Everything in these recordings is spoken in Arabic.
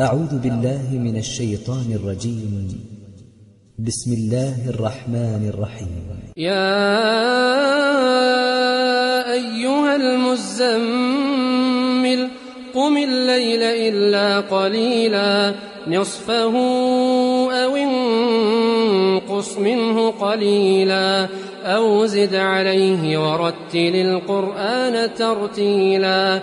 أعوذ بالله من الشيطان الرجيم. بسم الله الرحمن الرحيم. يا أيها المزمل قم الليل إلا قليلا نصفه أو انقص منه قليلا أو زد عليه ورتل القرآن ترتيلا.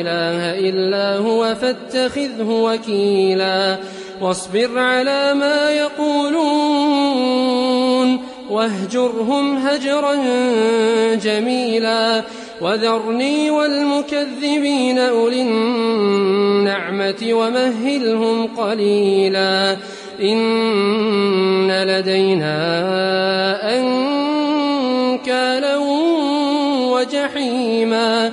إله إلا هو فاتخذه وكيلا واصبر على ما يقولون واهجرهم هجرا جميلا وذرني والمكذبين أولي النعمة ومهلهم قليلا إن لدينا أنكالا وجحيما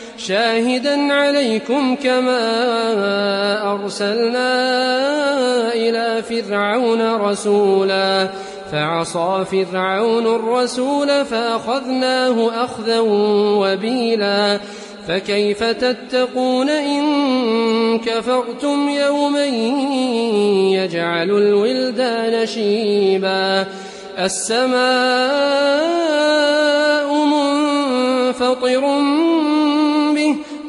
شاهدا عليكم كما أرسلنا إلى فرعون رسولا. فعصى فرعون الرسول فأخذناه أخذا وبيلا. فكيف تتقون إن كفرتم يوما يجعل الولدان شيبا. السماء منفطر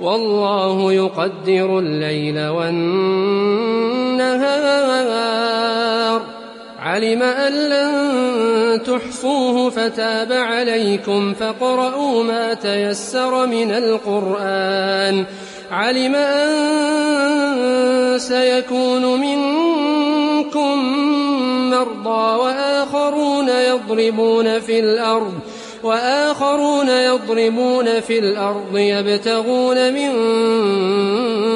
والله يقدر الليل والنهار. علم أن لن تحصوه فتاب عليكم فاقرؤوا ما تيسر من القرآن. علم أن سيكون منكم مرضى وآخرون يضربون في الأرض. وآخرون يضربون في الأرض يبتغون من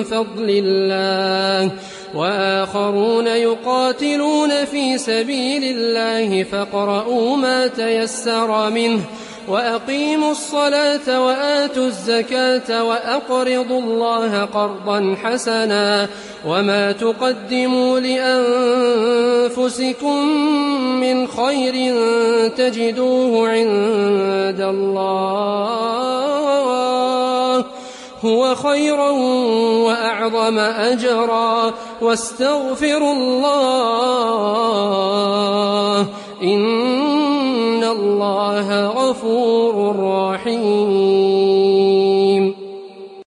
فضل الله وآخرون يقاتلون في سبيل الله فاقرؤوا ما تيسر منه وأقيموا الصلاة وآتوا الزكاة وأقرضوا الله قرضا حسنا وما تقدموا لأنفسكم من خير تجدوه عند الله هو خيرا وأعظم أجرا واستغفروا الله